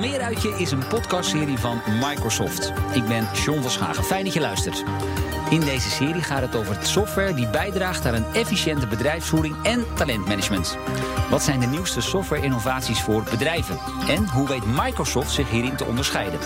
meer uit je is een podcastserie van Microsoft. Ik ben John van Schagen. Fijn dat je luistert. In deze serie gaat het over software die bijdraagt aan een efficiënte bedrijfsvoering en talentmanagement. Wat zijn de nieuwste software-innovaties voor bedrijven? En hoe weet Microsoft zich hierin te onderscheiden?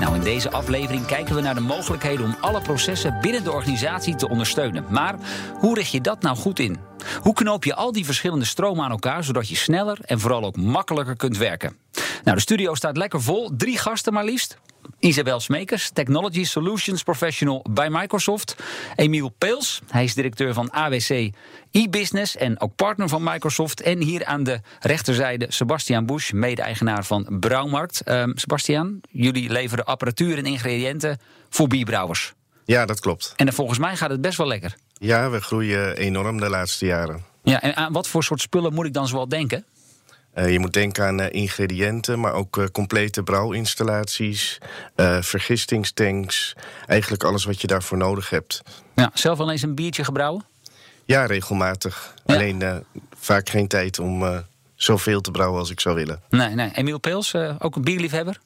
Nou, in deze aflevering kijken we naar de mogelijkheden om alle processen binnen de organisatie te ondersteunen. Maar hoe richt je dat nou goed in? Hoe knoop je al die verschillende stromen aan elkaar zodat je sneller en vooral ook makkelijker kunt werken? Nou, de studio staat lekker vol. Drie gasten maar liefst. Isabel Smekers, Technology Solutions Professional bij Microsoft. Emiel Peels, hij is directeur van ABC e-business en ook partner van Microsoft. En hier aan de rechterzijde Sebastian Busch, mede-eigenaar van Brouwmarkt. Uh, Sebastian, jullie leveren apparatuur en ingrediënten voor bierbrouwers. Ja, dat klopt. En volgens mij gaat het best wel lekker. Ja, we groeien enorm de laatste jaren. Ja, en aan wat voor soort spullen moet ik dan zoal denken? Uh, je moet denken aan uh, ingrediënten, maar ook uh, complete brouwinstallaties, vergistingstanks. Eigenlijk alles wat je daarvoor nodig hebt. Ja, zelf wel eens een biertje gebrouwen? Ja, regelmatig. Ja. Alleen vaak geen tijd om zoveel te brouwen als ik zou willen. Nee, nee. Emiel Peels, ook een bierliefhebber?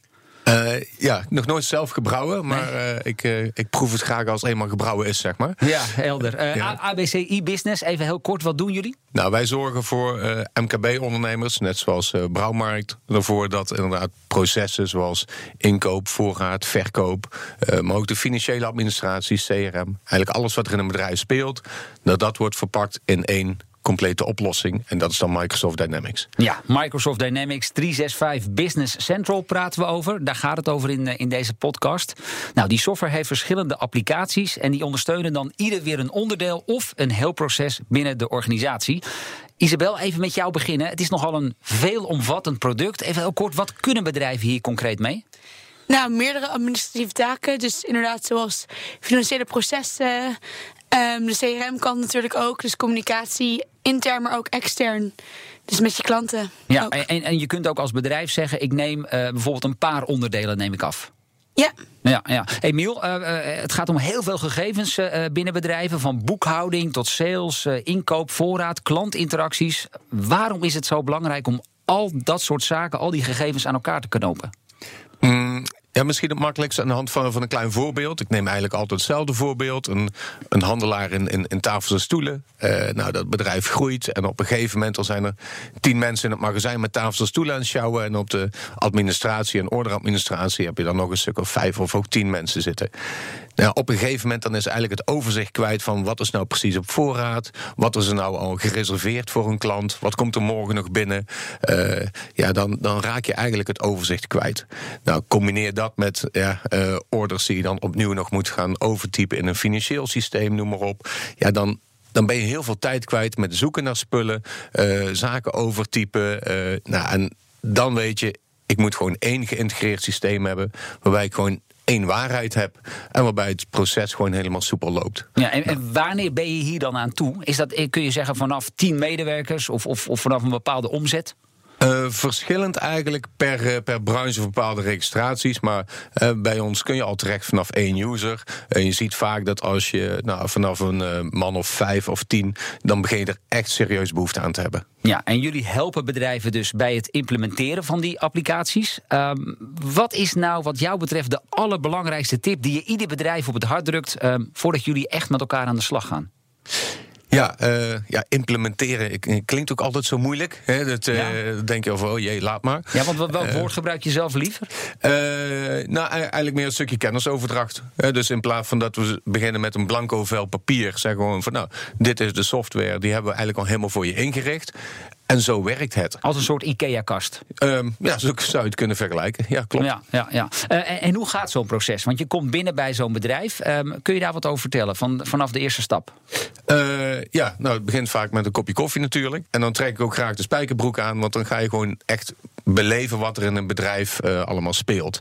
Uh, ja, nog nooit zelf gebrouwen, maar nee. uh, ik, uh, ik proef het graag als het eenmaal gebrouwen is, zeg maar. Ja, helder. Ja. ABC e-business, even heel kort, wat doen jullie? Nou, wij zorgen voor MKB-ondernemers, net zoals Brouwmarkt, ervoor dat inderdaad processen zoals inkoop, voorraad, verkoop, maar ook de financiële administratie, CRM, eigenlijk alles wat er in een bedrijf speelt, dat dat wordt verpakt in één complete oplossing. En dat is dan Microsoft Dynamics. Ja, Microsoft Dynamics 365 Business Central praten we over. Daar gaat het over in, in deze podcast. Nou, die software heeft verschillende applicaties en die ondersteunen dan ieder weer een onderdeel of een heel proces binnen de organisatie. Isabel, even met jou beginnen. Het is nogal een veelomvattend product. Even heel kort, wat kunnen bedrijven hier concreet mee? Nou, meerdere administratieve taken. Dus inderdaad, zoals financiële processen. Um, de CRM kan natuurlijk ook. Dus communicatie intern, maar ook extern. Dus met je klanten. Ja, en, en je kunt ook als bedrijf zeggen: ik neem uh, bijvoorbeeld een paar onderdelen neem ik af. Ja. Ja, ja. Emiel, uh, uh, het gaat om heel veel gegevens uh, binnen bedrijven, van boekhouding tot sales, inkoop, voorraad, klantinteracties. Waarom is het zo belangrijk om al dat soort zaken, al die gegevens aan elkaar te knopen? Mm. Ja, misschien het makkelijkste aan de hand van, van een klein voorbeeld. Ik neem eigenlijk altijd hetzelfde voorbeeld. Een, een handelaar in, in, in tafels en stoelen. Uh, nou, dat bedrijf groeit. En op een gegeven moment zijn er tien mensen in het magazijn met tafels en stoelen aan het sjouwen. En op de administratie en orderadministratie heb je dan nog een stuk of vijf of ook tien mensen zitten. Nou, op een gegeven moment dan is eigenlijk het overzicht kwijt van wat is nou precies op voorraad. Wat is er nou al gereserveerd voor een klant? Wat komt er morgen nog binnen? Uh, ja, dan, dan raak je eigenlijk het overzicht kwijt. Nou, combineer dat met ja, uh, orders die je dan opnieuw nog moet gaan overtypen in een financieel systeem, noem maar op. Ja, dan, dan ben je heel veel tijd kwijt met zoeken naar spullen, uh, zaken overtypen. Uh, nou, en dan weet je, ik moet gewoon één geïntegreerd systeem hebben, waarbij ik gewoon één waarheid heb. En waarbij het proces gewoon helemaal soepel loopt. Ja, en, en, wanneer ben je hier dan aan toe? Is dat, kun je zeggen, vanaf tien medewerkers of, of, of vanaf een bepaalde omzet? Uh, verschillend eigenlijk per, per branche of bepaalde registraties. Maar uh, bij ons kun je al terecht vanaf één user. En je ziet vaak dat als je nou, vanaf een man of vijf of tien... dan begin je er echt serieus behoefte aan te hebben. Ja, en jullie helpen bedrijven dus bij het implementeren van die applicaties. Um, wat is nou wat jou betreft de allerbelangrijkste tip... die je ieder bedrijf op het hart drukt... Um, voordat jullie echt met elkaar aan de slag gaan? Ja, uh, ja, implementeren klinkt ook altijd zo moeilijk. Hè? Dat uh, ja. denk je over, oh jee, laat maar. Ja, want welk uh, woord gebruik je zelf liever? nou, eigenlijk meer een stukje kennisoverdracht. Dus in plaats van dat we beginnen met een blanco vel papier, zeggen we gewoon van, nou, dit is de software, die hebben we eigenlijk al helemaal voor je ingericht. En zo werkt het. Als een soort IKEA-kast. Um, ja, zo zou je het kunnen vergelijken. Ja, klopt. Ja, ja, ja. Uh, en, en, hoe gaat zo'n proces? Want je komt binnen bij zo'n bedrijf. Um, kun je daar wat over vertellen van, vanaf de eerste stap? Uh, ja, nou, het begint vaak met een kopje koffie natuurlijk. En dan trek ik ook graag de spijkerbroek aan. Want dan ga je gewoon echt beleven wat er in een bedrijf uh, allemaal speelt.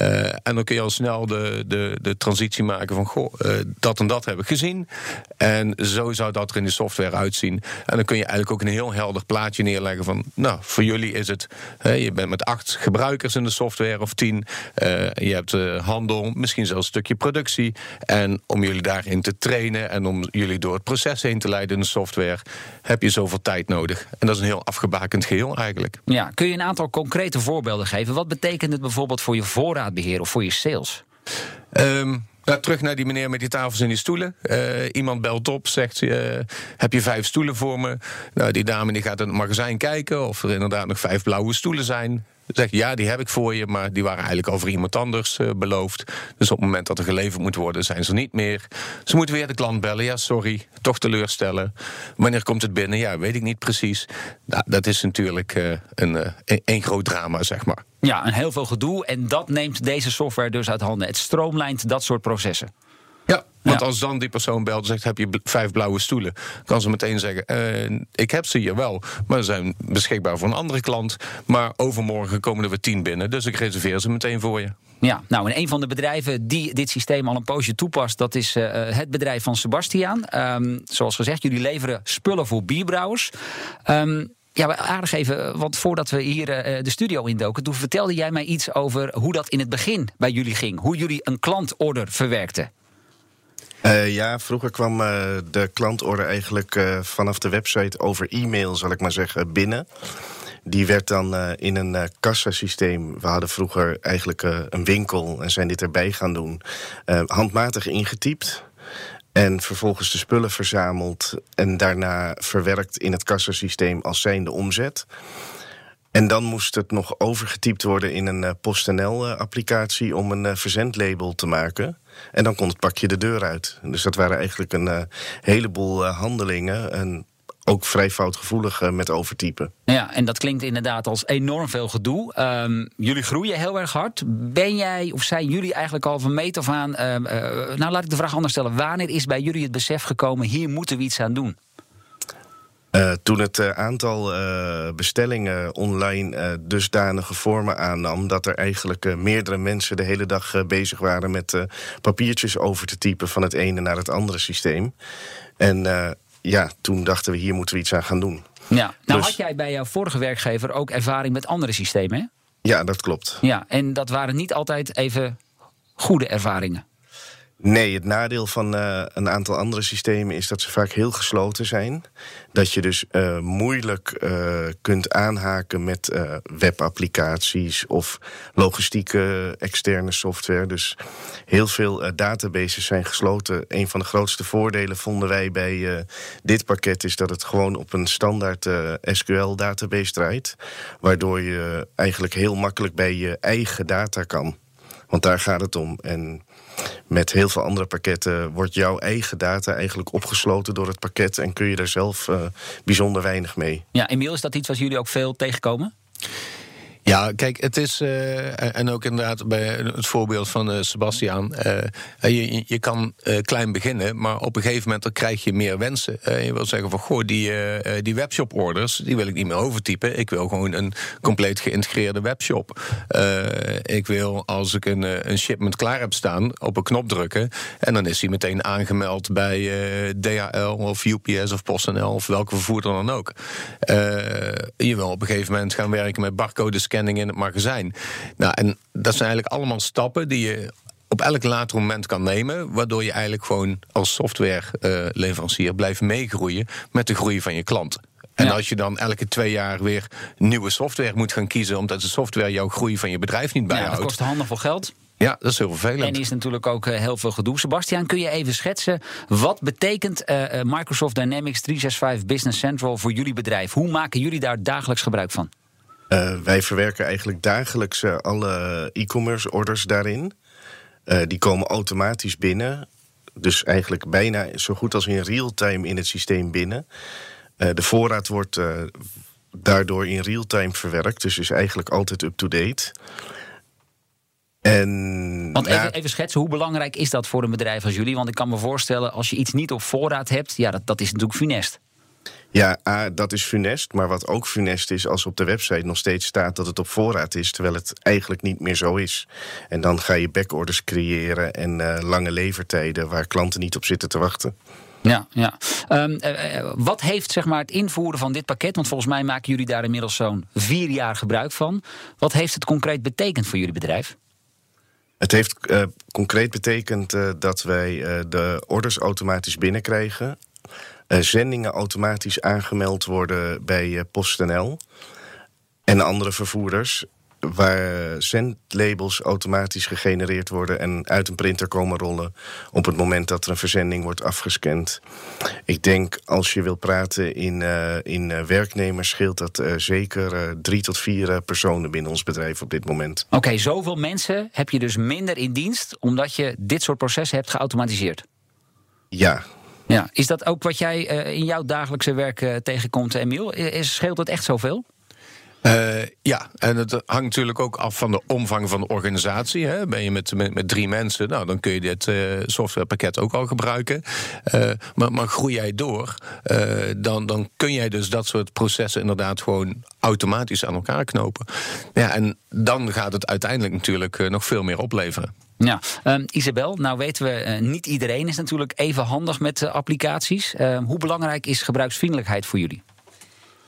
Uh, en dan kun je al snel de, de, de transitie maken van... goh, uh, dat en dat heb ik gezien. En zo zou dat er in de software uitzien. En dan kun je eigenlijk ook een heel helder plaatje neerleggen van... nou, voor jullie is het... je bent met acht gebruikers in de software of tien. je hebt handel, misschien zelfs een stukje productie. En om jullie daarin te trainen... en om jullie door het proces heen te leiden in de software... heb je zoveel tijd nodig. En dat is een heel afgebakend geheel eigenlijk. Ja, kun je een aantal aantal concrete voorbeelden geven? Wat betekent het bijvoorbeeld voor je voorraadbeheer of voor je sales? Nou, terug naar die meneer met die tafels en die stoelen. Uh, iemand belt op, zegt: uh, Heb je vijf stoelen voor me? Nou, die dame die gaat in het magazijn kijken of er inderdaad nog vijf blauwe stoelen zijn. Zegt ja, die heb ik voor je, maar die waren eigenlijk over iemand anders uh, beloofd. Dus op het moment dat er geleverd moet worden, zijn ze niet meer. Ze moeten weer de klant bellen. Ja, sorry, toch teleurstellen. Wanneer komt het binnen? Ja, weet ik niet precies. Dat is natuurlijk uh, een, uh, een groot drama, zeg maar. Ja, en heel veel gedoe. En dat neemt deze software dus uit handen. Het stroomlijnt dat soort processen. Ja, want als dan die persoon belt en zegt: Heb je vijf blauwe stoelen? kan ze meteen zeggen: uh, Ik heb ze hier wel, maar ze zijn beschikbaar voor een andere klant. Maar overmorgen komen er weer tien binnen, dus ik reserveer ze meteen voor je. Ja, nou, en een van de bedrijven die dit systeem al een poosje toepast, dat is uh, het bedrijf van Sebastiaan. Um, zoals gezegd, jullie leveren spullen voor bierbrouwers. Um, ja, aardig even, want voordat we hier uh, de studio indoken, toen vertelde jij mij iets over hoe dat in het begin bij jullie ging. Hoe jullie een klantorder verwerkten. Uh, ja, vroeger kwam uh, de klantorder eigenlijk uh, vanaf de website over e-mail, zal ik maar zeggen, binnen. Die werd dan in een kassasysteem. We hadden vroeger eigenlijk een winkel en zijn dit erbij gaan doen. handmatig ingetypt. En vervolgens de spullen verzameld en daarna verwerkt in het kassasysteem als zijnde omzet. En dan moest het nog overgetypt worden in een PostNL-applicatie om een verzendlabel te maken. En dan kon het pakje de deur uit. Dus dat waren eigenlijk een heleboel handelingen. En ook vrij foutgevoelig met overtypen. Ja, en dat klinkt inderdaad als enorm veel gedoe. Um, jullie groeien heel erg hard. Ben jij of zijn jullie eigenlijk al van meet af aan... nou, laat ik de vraag anders stellen. Wanneer is bij jullie het besef gekomen... hier moeten we iets aan doen? Uh, toen het uh, aantal uh, bestellingen online dusdanige vormen aannam dat er eigenlijk meerdere mensen de hele dag bezig waren met papiertjes over te typen van het ene naar het andere systeem. En ja, toen dachten we hier moeten we iets aan gaan doen. Ja, nou dus... had jij bij jouw vorige werkgever ook ervaring met andere systemen, hè? Ja, dat klopt. Ja, en dat waren niet altijd even goede ervaringen. Nee, het nadeel van uh, een aantal andere systemen is dat ze vaak heel gesloten zijn. Dat je dus uh, moeilijk uh, kunt aanhaken met webapplicaties of logistieke externe software. Dus heel veel databases zijn gesloten. Een van de grootste voordelen vonden wij bij dit pakket is dat het gewoon op een standaard SQL-database draait. Waardoor je eigenlijk heel makkelijk bij je eigen data kan. Want daar gaat het om. En met heel veel andere pakketten wordt jouw eigen data eigenlijk opgesloten door het pakket en kun je daar zelf uh, bijzonder weinig mee. Ja, Emiel, is dat iets wat jullie ook veel tegenkomen? Ja, kijk, het is. Uh, en ook inderdaad bij het voorbeeld van uh, Sebastiaan. Uh, je, je kan klein beginnen, maar op een gegeven moment dan krijg je meer wensen. je wil zeggen van goh, die, die webshop-orders, die wil ik niet meer overtypen. Ik wil gewoon een compleet geïntegreerde webshop. ik wil als ik een, een shipment klaar heb staan, op een knop drukken. En dan is hij meteen aangemeld bij DHL of UPS of PostNL of welke vervoerder dan ook. je wil op een gegeven moment gaan werken met barcode scanning in het magazijn. Nou, en dat zijn eigenlijk allemaal stappen die je op elk later moment kan nemen, waardoor je eigenlijk gewoon als softwareleverancier blijft meegroeien met de groei van je klant. En ja. als je dan elke twee jaar weer nieuwe software moet gaan kiezen, omdat de software jouw groei van je bedrijf niet bijhoudt. Ja, dat kost handig veel geld. Ja, dat is heel vervelend. En is natuurlijk ook heel veel gedoe. Sebastian, kun je even schetsen wat betekent uh, Microsoft Dynamics 365 Business Central voor jullie bedrijf? Hoe maken jullie daar dagelijks gebruik van? Uh, wij verwerken eigenlijk dagelijks uh, alle e-commerce orders daarin. Uh, die komen automatisch binnen. Dus eigenlijk bijna zo goed als in real-time in het systeem binnen. de voorraad wordt daardoor in real-time verwerkt. Dus is eigenlijk altijd up-to-date. En, Want even, even, schetsen, hoe belangrijk is dat voor een bedrijf als jullie? Want ik kan me voorstellen, als je iets niet op voorraad hebt, ja, dat, dat is natuurlijk funest. Ja, A, dat is funest. Maar wat ook funest is, als op de website nog steeds staat dat het op voorraad is, terwijl het eigenlijk niet meer zo is. En dan ga je backorders creëren en uh, lange levertijden waar klanten niet op zitten te wachten. Ja, ja. Um, uh, wat heeft zeg maar, het invoeren van dit pakket, want volgens mij maken jullie daar inmiddels zo'n vier jaar gebruik van. Wat heeft het concreet betekend voor jullie bedrijf? Het heeft uh, concreet betekend uh, dat wij uh, de orders automatisch binnenkrijgen. Zendingen automatisch aangemeld worden bij PostNL. en andere vervoerders waar zendlabels automatisch gegenereerd worden en uit een printer komen rollen op het moment dat er een verzending wordt afgescand. Ik denk als je wil praten in, uh, in werknemers, scheelt dat uh, zeker drie tot vier personen binnen ons bedrijf op dit moment. Oké, okay, zoveel mensen heb je dus minder in dienst omdat je dit soort processen hebt geautomatiseerd? Ja, ja, is dat ook wat jij in jouw dagelijkse werk tegenkomt, Emiel? Is, scheelt het echt zoveel? Uh, ja, en het hangt natuurlijk ook af van de omvang van de organisatie. Hè. Ben je met, met, met, drie mensen, nou, dan kun je dit uh, softwarepakket ook al gebruiken. Uh, maar, maar groei jij door, dan, dan kun jij dus dat soort processen inderdaad gewoon automatisch aan elkaar knopen. Ja, en dan gaat het uiteindelijk natuurlijk nog veel meer opleveren. Ja, um, Isabel, nou weten we, niet iedereen is natuurlijk even handig met applicaties. Ehm, hoe belangrijk is gebruiksvriendelijkheid voor jullie?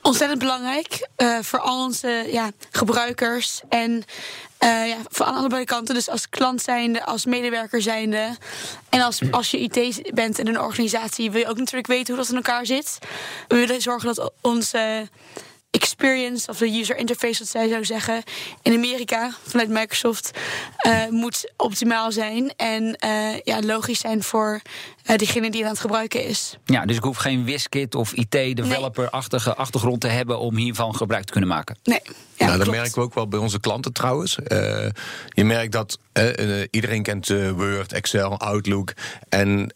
Ontzettend belangrijk uh, voor al onze ja, gebruikers en ja, voor allebei kanten. Dus als klant zijnde, als medewerker zijnde. En als, als je IT bent in een organisatie, wil je ook natuurlijk weten hoe dat in elkaar zit. We willen zorgen dat onze experience of de user interface, wat zij zou zeggen, in Amerika vanuit Microsoft uh, moet optimaal zijn en uh, ja, logisch zijn voor uh, diegene die het aan het gebruiken is. Ja, dus ik hoef geen WizKit of IT-developer-achtige nee. achtergrond te hebben om hiervan gebruik te kunnen maken. Nee. Ja, nou, dat merken we ook wel bij onze klanten trouwens. je merkt dat iedereen kent Word, Excel, Outlook. En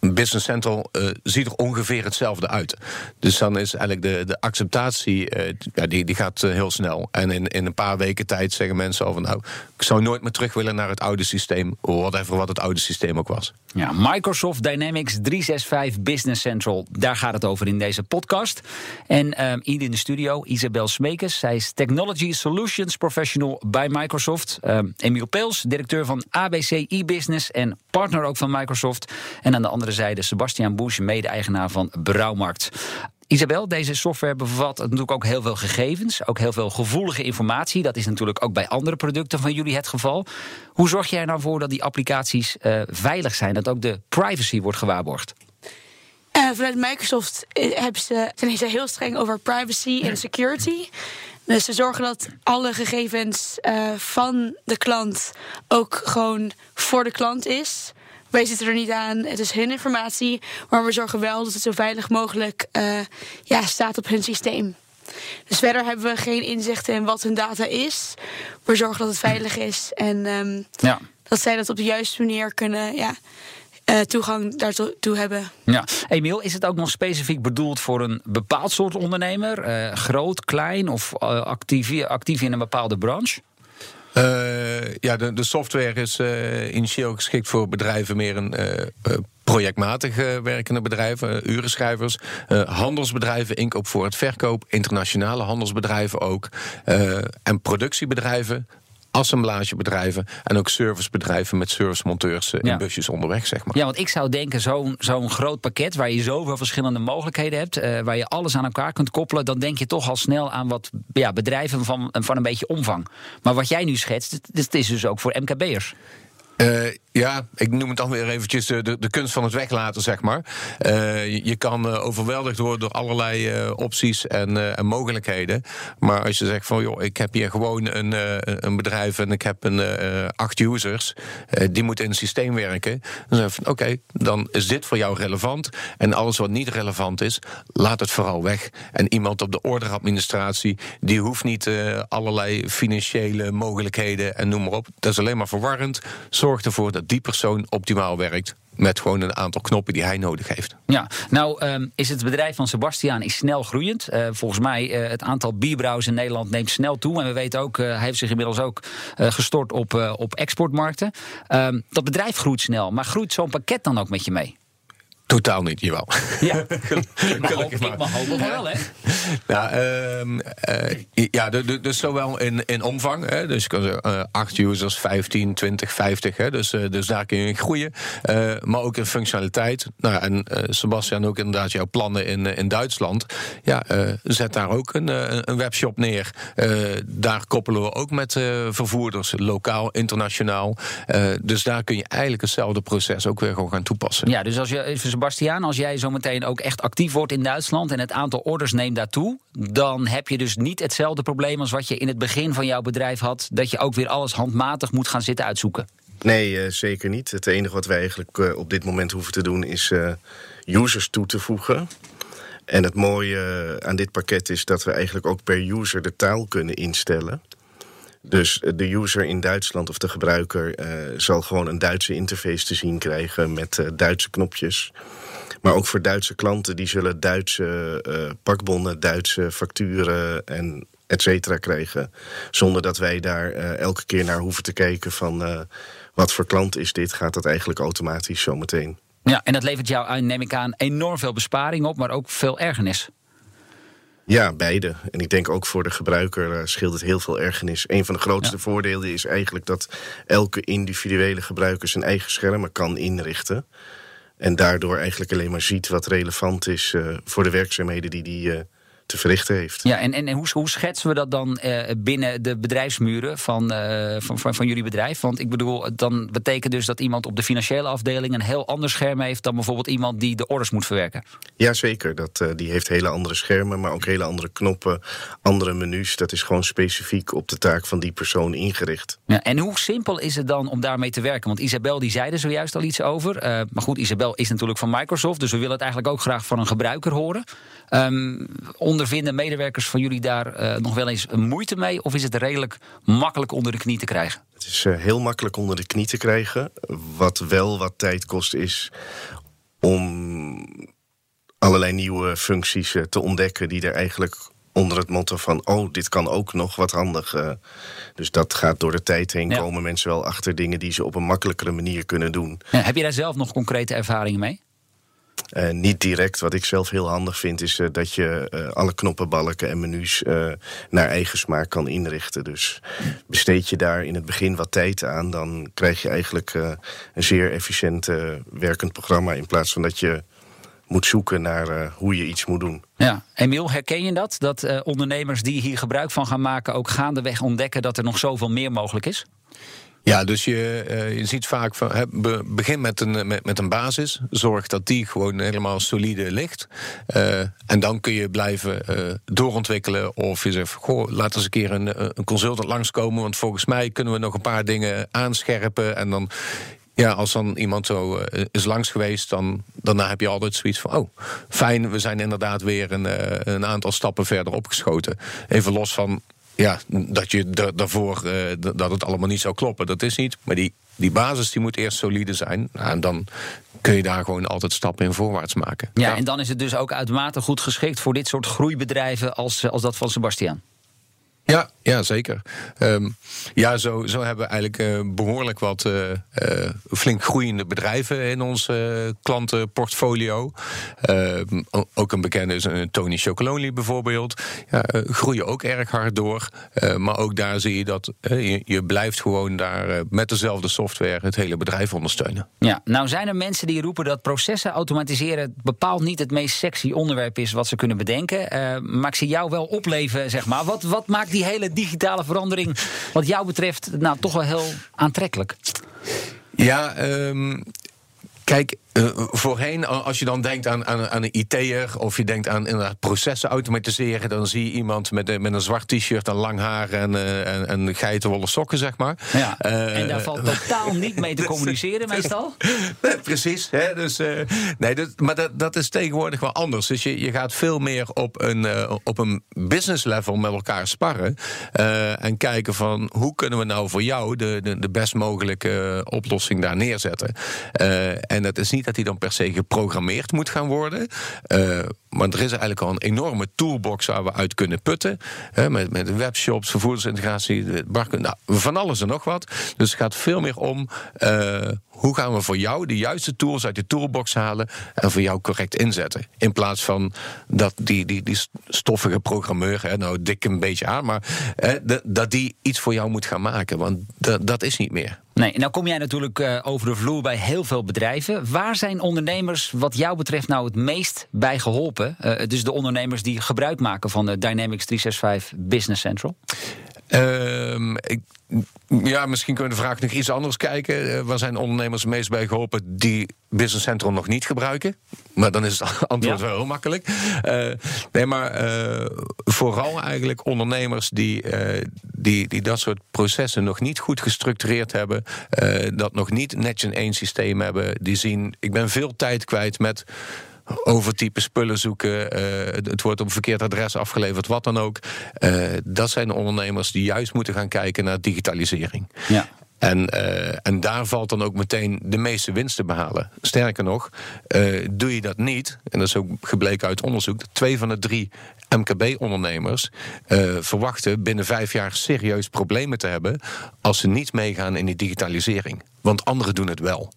Business Central uh, ziet er ongeveer hetzelfde uit. Dus dan is eigenlijk de, de acceptatie, uh, ja, die, die gaat uh, heel snel. En in, in een paar weken tijd zeggen mensen al van... nou, ik zou nooit meer terug willen naar het oude systeem... whatever wat het oude systeem ook was. Ja, Microsoft Dynamics 365 Business Central. Daar gaat het over in deze podcast. En hier in de studio Isabel Smekes. Zij is Technology Solutions Professional bij Microsoft. Emiel Peels, directeur van ABC e-business... en partner ook van Microsoft. En aan de andere zijde Sebastian Bush, mede-eigenaar van Brouwmarkt. Isabel, deze software bevat natuurlijk ook heel veel gegevens, ook heel veel gevoelige informatie. Dat is natuurlijk ook bij andere producten van jullie het geval. Hoe zorg jij er nou voor dat die applicaties uh, veilig zijn, dat ook de privacy wordt gewaarborgd? Uh, vanuit Microsoft eh, hebben ze, zijn ze heel streng over privacy en security. Dus ze zorgen dat alle gegevens uh, van de klant ook gewoon voor de klant is. Wij zitten er niet aan. Het is hun informatie. Maar we zorgen wel dat het zo veilig mogelijk uh, ja, staat op hun systeem. Dus verder hebben we geen inzicht in wat hun data is. We zorgen dat het veilig is. En um, ja. dat zij dat op de juiste manier kunnen ja, uh, toegang daartoe hebben. Ja, Emiel, is het ook nog specifiek bedoeld voor een bepaald soort ondernemer? Uh, groot, klein of actief, actief in een bepaalde branche? Uh, ja, de, software is uh, initieel geschikt voor bedrijven meer een uh, projectmatig werkende bedrijven, urenschrijvers, handelsbedrijven, inkoop voor het verkoop, internationale handelsbedrijven ook, en productiebedrijven, assemblagebedrijven en ook servicebedrijven met servicemonteurs eh, in busjes onderweg, zeg maar. Ja, want ik zou denken, zo'n zo'n groot pakket waar je zoveel verschillende mogelijkheden hebt, uh, waar je alles aan elkaar kunt koppelen, dan denk je toch al snel aan wat ja, bedrijven van, van een beetje omvang. Maar wat jij nu schetst, het is dus ook voor MKB'ers. Uh, ja, ik noem het dan weer eventjes de, de, de kunst van het weglaten, zeg maar. Uh, je, kan uh, overweldigd worden door allerlei opties en, en, mogelijkheden. Maar als je zegt van, joh, ik heb hier gewoon een, een bedrijf en ik heb een, acht users, die moeten in het systeem werken. Dan zeg je van, oké, dan is dit voor jou relevant. En alles wat niet relevant is, laat het vooral weg. En iemand op de orderadministratie, die hoeft niet allerlei financiële mogelijkheden en noem maar op. Dat is alleen maar verwarrend zorg ervoor dat die persoon optimaal werkt met gewoon een aantal knoppen die hij nodig heeft. Ja, nou um, is het bedrijf van Sebastiaan is snel groeiend. Uh, volgens mij uh, het aantal bierbrouwers in Nederland neemt snel toe. En we weten ook, uh, hij heeft zich inmiddels ook gestort op, op exportmarkten. Um, dat bedrijf groeit snel, maar groeit zo'n pakket dan ook met je mee? Totaal niet, jawel. Ja, ik mag hopen wel, hè? Nou, um, uh, ja, dus zowel in, in omvang, hè, dus je kan zeggen uh, 8 users, 15, 20, 50, hè, dus, uh, dus daar kun je in groeien. Uh, maar ook in functionaliteit. Nou, en Sebastian, ook inderdaad jouw plannen in, in Duitsland. Ja, zet daar ook een, een webshop neer. daar koppelen we ook met vervoerders, lokaal, internationaal. dus daar kun je eigenlijk hetzelfde proces ook weer gewoon gaan toepassen. Ja, dus als je even Sebastiaan, als jij zometeen ook echt actief wordt in Duitsland en het aantal orders neemt daartoe, dan heb je dus niet hetzelfde probleem als wat je in het begin van jouw bedrijf had, dat je ook weer alles handmatig moet gaan zitten uitzoeken. Nee, uh, zeker niet. Het enige wat wij eigenlijk uh, op dit moment hoeven te doen is uh, users toe te voegen. En het mooie aan dit pakket is dat we eigenlijk ook per user de taal kunnen instellen. Dus de user in Duitsland of de gebruiker uh, zal gewoon een Duitse interface te zien krijgen met uh, Duitse knopjes. Maar ook voor Duitse klanten, die zullen Duitse uh, pakbonnen, Duitse facturen en et cetera krijgen. Zonder dat wij daar elke keer naar hoeven te kijken van wat voor klant is dit, gaat dat eigenlijk automatisch zometeen. Ja, en dat levert jou, neem ik aan, enorm veel besparing op, maar ook veel ergernis. Ja, beide. En ik denk ook voor de gebruiker uh, scheelt het heel veel ergernis. Een van de grootste ja. voordelen is eigenlijk dat elke individuele gebruiker zijn eigen schermen kan inrichten. En daardoor eigenlijk alleen maar ziet wat relevant is uh, voor de werkzaamheden die die uh, te verrichten heeft. Ja, en, en hoe, hoe schetsen we dat dan uh, binnen de bedrijfsmuren van, uh, van, van, van, jullie bedrijf? Want ik bedoel, dan betekent dus dat iemand op de financiële afdeling een heel ander scherm heeft dan bijvoorbeeld iemand die de orders moet verwerken. Jazeker, dat, uh, die heeft hele andere schermen, maar ook hele andere knoppen, andere menus. Dat is gewoon specifiek op de taak van die persoon ingericht. Ja, en hoe simpel is het dan om daarmee te werken? Want Isabel die zei er zojuist al iets over. maar goed, Isabel is natuurlijk van Microsoft, dus we willen het eigenlijk ook graag van een gebruiker horen. Um, ondervinden medewerkers van jullie daar uh, nog wel eens moeite mee? Of is het redelijk makkelijk onder de knie te krijgen? Het is uh, heel makkelijk onder de knie te krijgen. Wat wel wat tijd kost is om allerlei nieuwe functies uh, te ontdekken die er eigenlijk onder het motto van oh, dit kan ook nog wat handig. dus dat gaat door de tijd heen ja. komen mensen wel achter dingen die ze op een makkelijkere manier kunnen doen. Ja, heb je daar zelf nog concrete ervaringen mee? Uh, niet direct. Wat ik zelf heel handig vind, is uh, dat je uh, alle knoppen, balken en menus naar eigen smaak kan inrichten. Dus besteed je daar in het begin wat tijd aan, dan krijg je eigenlijk een zeer efficiënt werkend programma. In plaats van dat je moet zoeken naar hoe je iets moet doen. Ja, Emiel, herken je dat? Dat ondernemers die hier gebruik van gaan maken ook gaandeweg ontdekken dat er nog zoveel meer mogelijk is? Ja, dus je, uh, je ziet vaak van begin met een, met, met, een basis. Zorg dat die gewoon helemaal solide ligt. Uh, en dan kun je blijven uh, doorontwikkelen. Of je zegt, goh, laat eens een keer een, consultant langskomen. Want volgens mij kunnen we nog een paar dingen aanscherpen. En dan ja, als dan iemand zo is langs geweest, dan daarna heb je altijd zoiets van: oh, fijn, we zijn inderdaad weer een, een aantal stappen verder opgeschoten. Even los van ja, dat je daarvoor uh, dat het allemaal niet zou kloppen. Dat is niet. Maar die, die basis die moet eerst solide zijn. Nou, en dan kun je daar gewoon altijd stappen in voorwaarts maken. Ja, ja, en dan is het dus ook uitermate goed geschikt voor dit soort groeibedrijven als, als dat van Sebastian. Ja, ja zeker. Um, ja, zo, zo hebben we eigenlijk uh, behoorlijk wat uh, uh, flink groeiende bedrijven in ons klantenportfolio. Ehm, ook een bekende is Tony Chocolonely bijvoorbeeld. Ja, groeien ook erg hard door. maar ook daar zie je dat je, je, blijft gewoon daar met dezelfde software het hele bedrijf ondersteunen. Ja, nou zijn er mensen die roepen dat processen automatiseren bepaald niet het meest sexy onderwerp is wat ze kunnen bedenken. maar ik zie jou wel opleven, zeg maar. Wat, wat maakt die hele digitale verandering, wat jou betreft, nou toch wel heel aantrekkelijk. Ja, um, kijk, uh, voorheen, als je dan denkt aan, aan, aan een IT'er of je denkt aan inderdaad processen automatiseren, dan zie je iemand met, met een zwart t-shirt en lang haar en, uh, en, en geitenwolle sokken, zeg maar. Ja, uh, en daar valt totaal niet mee te communiceren, meestal. Nee, precies. Hè, dus, nee, dat, maar dat, dat is tegenwoordig wel anders. Dus je, je gaat veel meer op een, op een business level met elkaar sparren en kijken van hoe kunnen we nou voor jou de, de, de best mogelijke oplossing daar neerzetten. en dat is niet dat die dan per se geprogrammeerd moet gaan worden. Uh, maar er is eigenlijk al een enorme toolbox waar we uit kunnen putten. Hè, met, met webshops, vervoerdersintegratie, barken, nou, van alles en nog wat. Dus het gaat veel meer om uh, hoe gaan we voor jou de juiste tools uit de toolbox halen en voor jou correct inzetten. In plaats van dat die, die, die stoffige programmeur, hè, nou dik een beetje aan, maar hè, dat die iets voor jou moet gaan maken. Want dat is niet meer. Nee, nou kom jij natuurlijk uh, over de vloer bij heel veel bedrijven. Waar zijn ondernemers wat jou betreft nou het meest bij geholpen? Uh, dus de ondernemers die gebruik maken van de Dynamics 365 Business Central? Ehm, ik, ja, misschien kunnen we de vraag nog iets anders kijken. Uh, waar zijn ondernemers het meest bij geholpen die Business Central nog niet gebruiken? Maar dan is het antwoord wel heel makkelijk. Uh, nee, maar uh, vooral eigenlijk ondernemers die, die, die dat soort processen nog niet goed gestructureerd hebben, dat nog niet netjes in één systeem hebben, die zien, ik ben veel tijd kwijt met overtype spullen zoeken. Uh, het wordt op een verkeerd adres afgeleverd, wat dan ook. Uh, dat zijn ondernemers die juist moeten gaan kijken naar digitalisering. Ja. En, uh, en daar valt dan ook meteen de meeste winst te behalen. Sterker nog, doe je dat niet, en dat is ook gebleken uit onderzoek, dat twee van de drie MKB-ondernemers verwachten binnen vijf jaar serieus problemen te hebben als ze niet meegaan in die digitalisering. Want anderen doen het wel.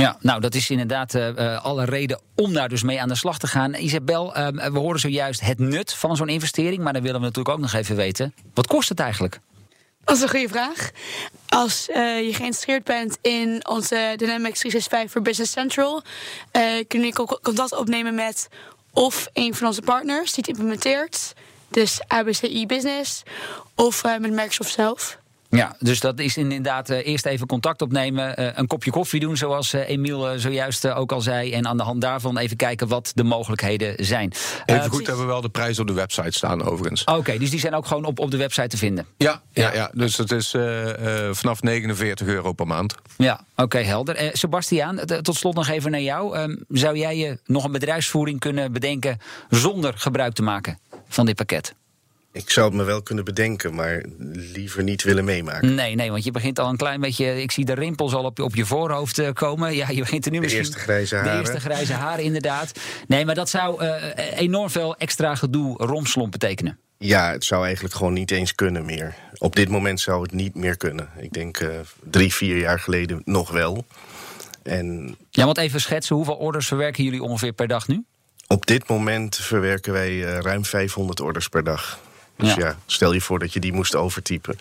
Ja, nou dat is inderdaad uh, alle reden om daar dus mee aan de slag te gaan. Isabel, uh, we horen zojuist het nut van zo'n investering, maar dan willen we natuurlijk ook nog even weten. Wat kost het eigenlijk? Dat is een goede vraag. Als uh, je geïnteresseerd bent in onze Dynamics 365 voor Business Central, kun je contact opnemen met of een van onze partners die het implementeert, dus ABCI Business, of met Microsoft zelf. Ja, dus dat is inderdaad uh, eerst even contact opnemen, uh, een kopje koffie doen, zoals uh, Emiel zojuist ook al zei. En aan de hand daarvan even kijken wat de mogelijkheden zijn. Even goed hebben we wel de prijs op de website staan, overigens. Oké, dus die zijn ook gewoon op, op de website te vinden. Ja, ja, ja. dus dat is vanaf 49 euro per maand. Ja, oké, helder. Sebastiaan, tot slot nog even naar jou. Ehm, zou jij je nog een bedrijfsvoering kunnen bedenken zonder gebruik te maken van dit pakket? Ik zou het me wel kunnen bedenken, maar liever niet willen meemaken. Nee, nee, want je begint al een klein beetje. Ik zie de rimpels al op, op je voorhoofd uh, komen. Ja, je begint er nu de misschien. De eerste grijze haren. De eerste grijze haren, inderdaad. Nee, maar dat zou uh, enorm veel extra gedoe romslomp betekenen. Ja, het zou eigenlijk gewoon niet eens kunnen meer. Op dit moment zou het niet meer kunnen. Ik denk uh, drie, vier jaar geleden nog wel. En... Ja, want even schetsen, hoeveel orders verwerken jullie ongeveer per dag nu? Op dit moment verwerken wij ruim 500 orders per dag. Dus ja. stel je voor dat je die moest overtypen.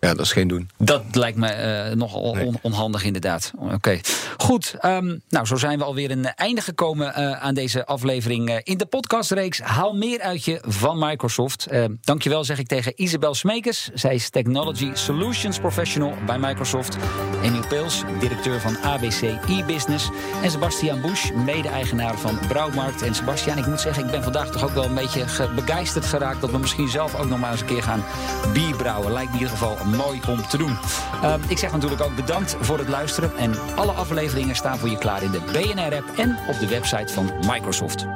Ja, dat is geen doen. Dat lijkt me uh, nogal on onhandig inderdaad. Oké, goed. Um, nou, zo zijn we alweer een einde gekomen uh, aan deze aflevering uh, in de podcastreeks. Haal meer uit je van Microsoft. dankjewel zeg ik tegen Isabel Smekers. Zij is Technology Solutions Professional bij Microsoft. Emiel Peels, directeur van ABC e-business. En Sebastian Busch, mede-eigenaar van Brouwmarkt. En Sebastian, ik moet zeggen, ik ben vandaag toch ook wel een beetje begeisterd geraakt... dat we misschien zelf ook nog maar eens een keer gaan bierbrouwen. Lijkt me in ieder geval mooi om te doen. Uh, ik zeg natuurlijk ook bedankt voor het luisteren. En alle afleveringen staan voor je klaar in de BNR-app en op de website van Microsoft.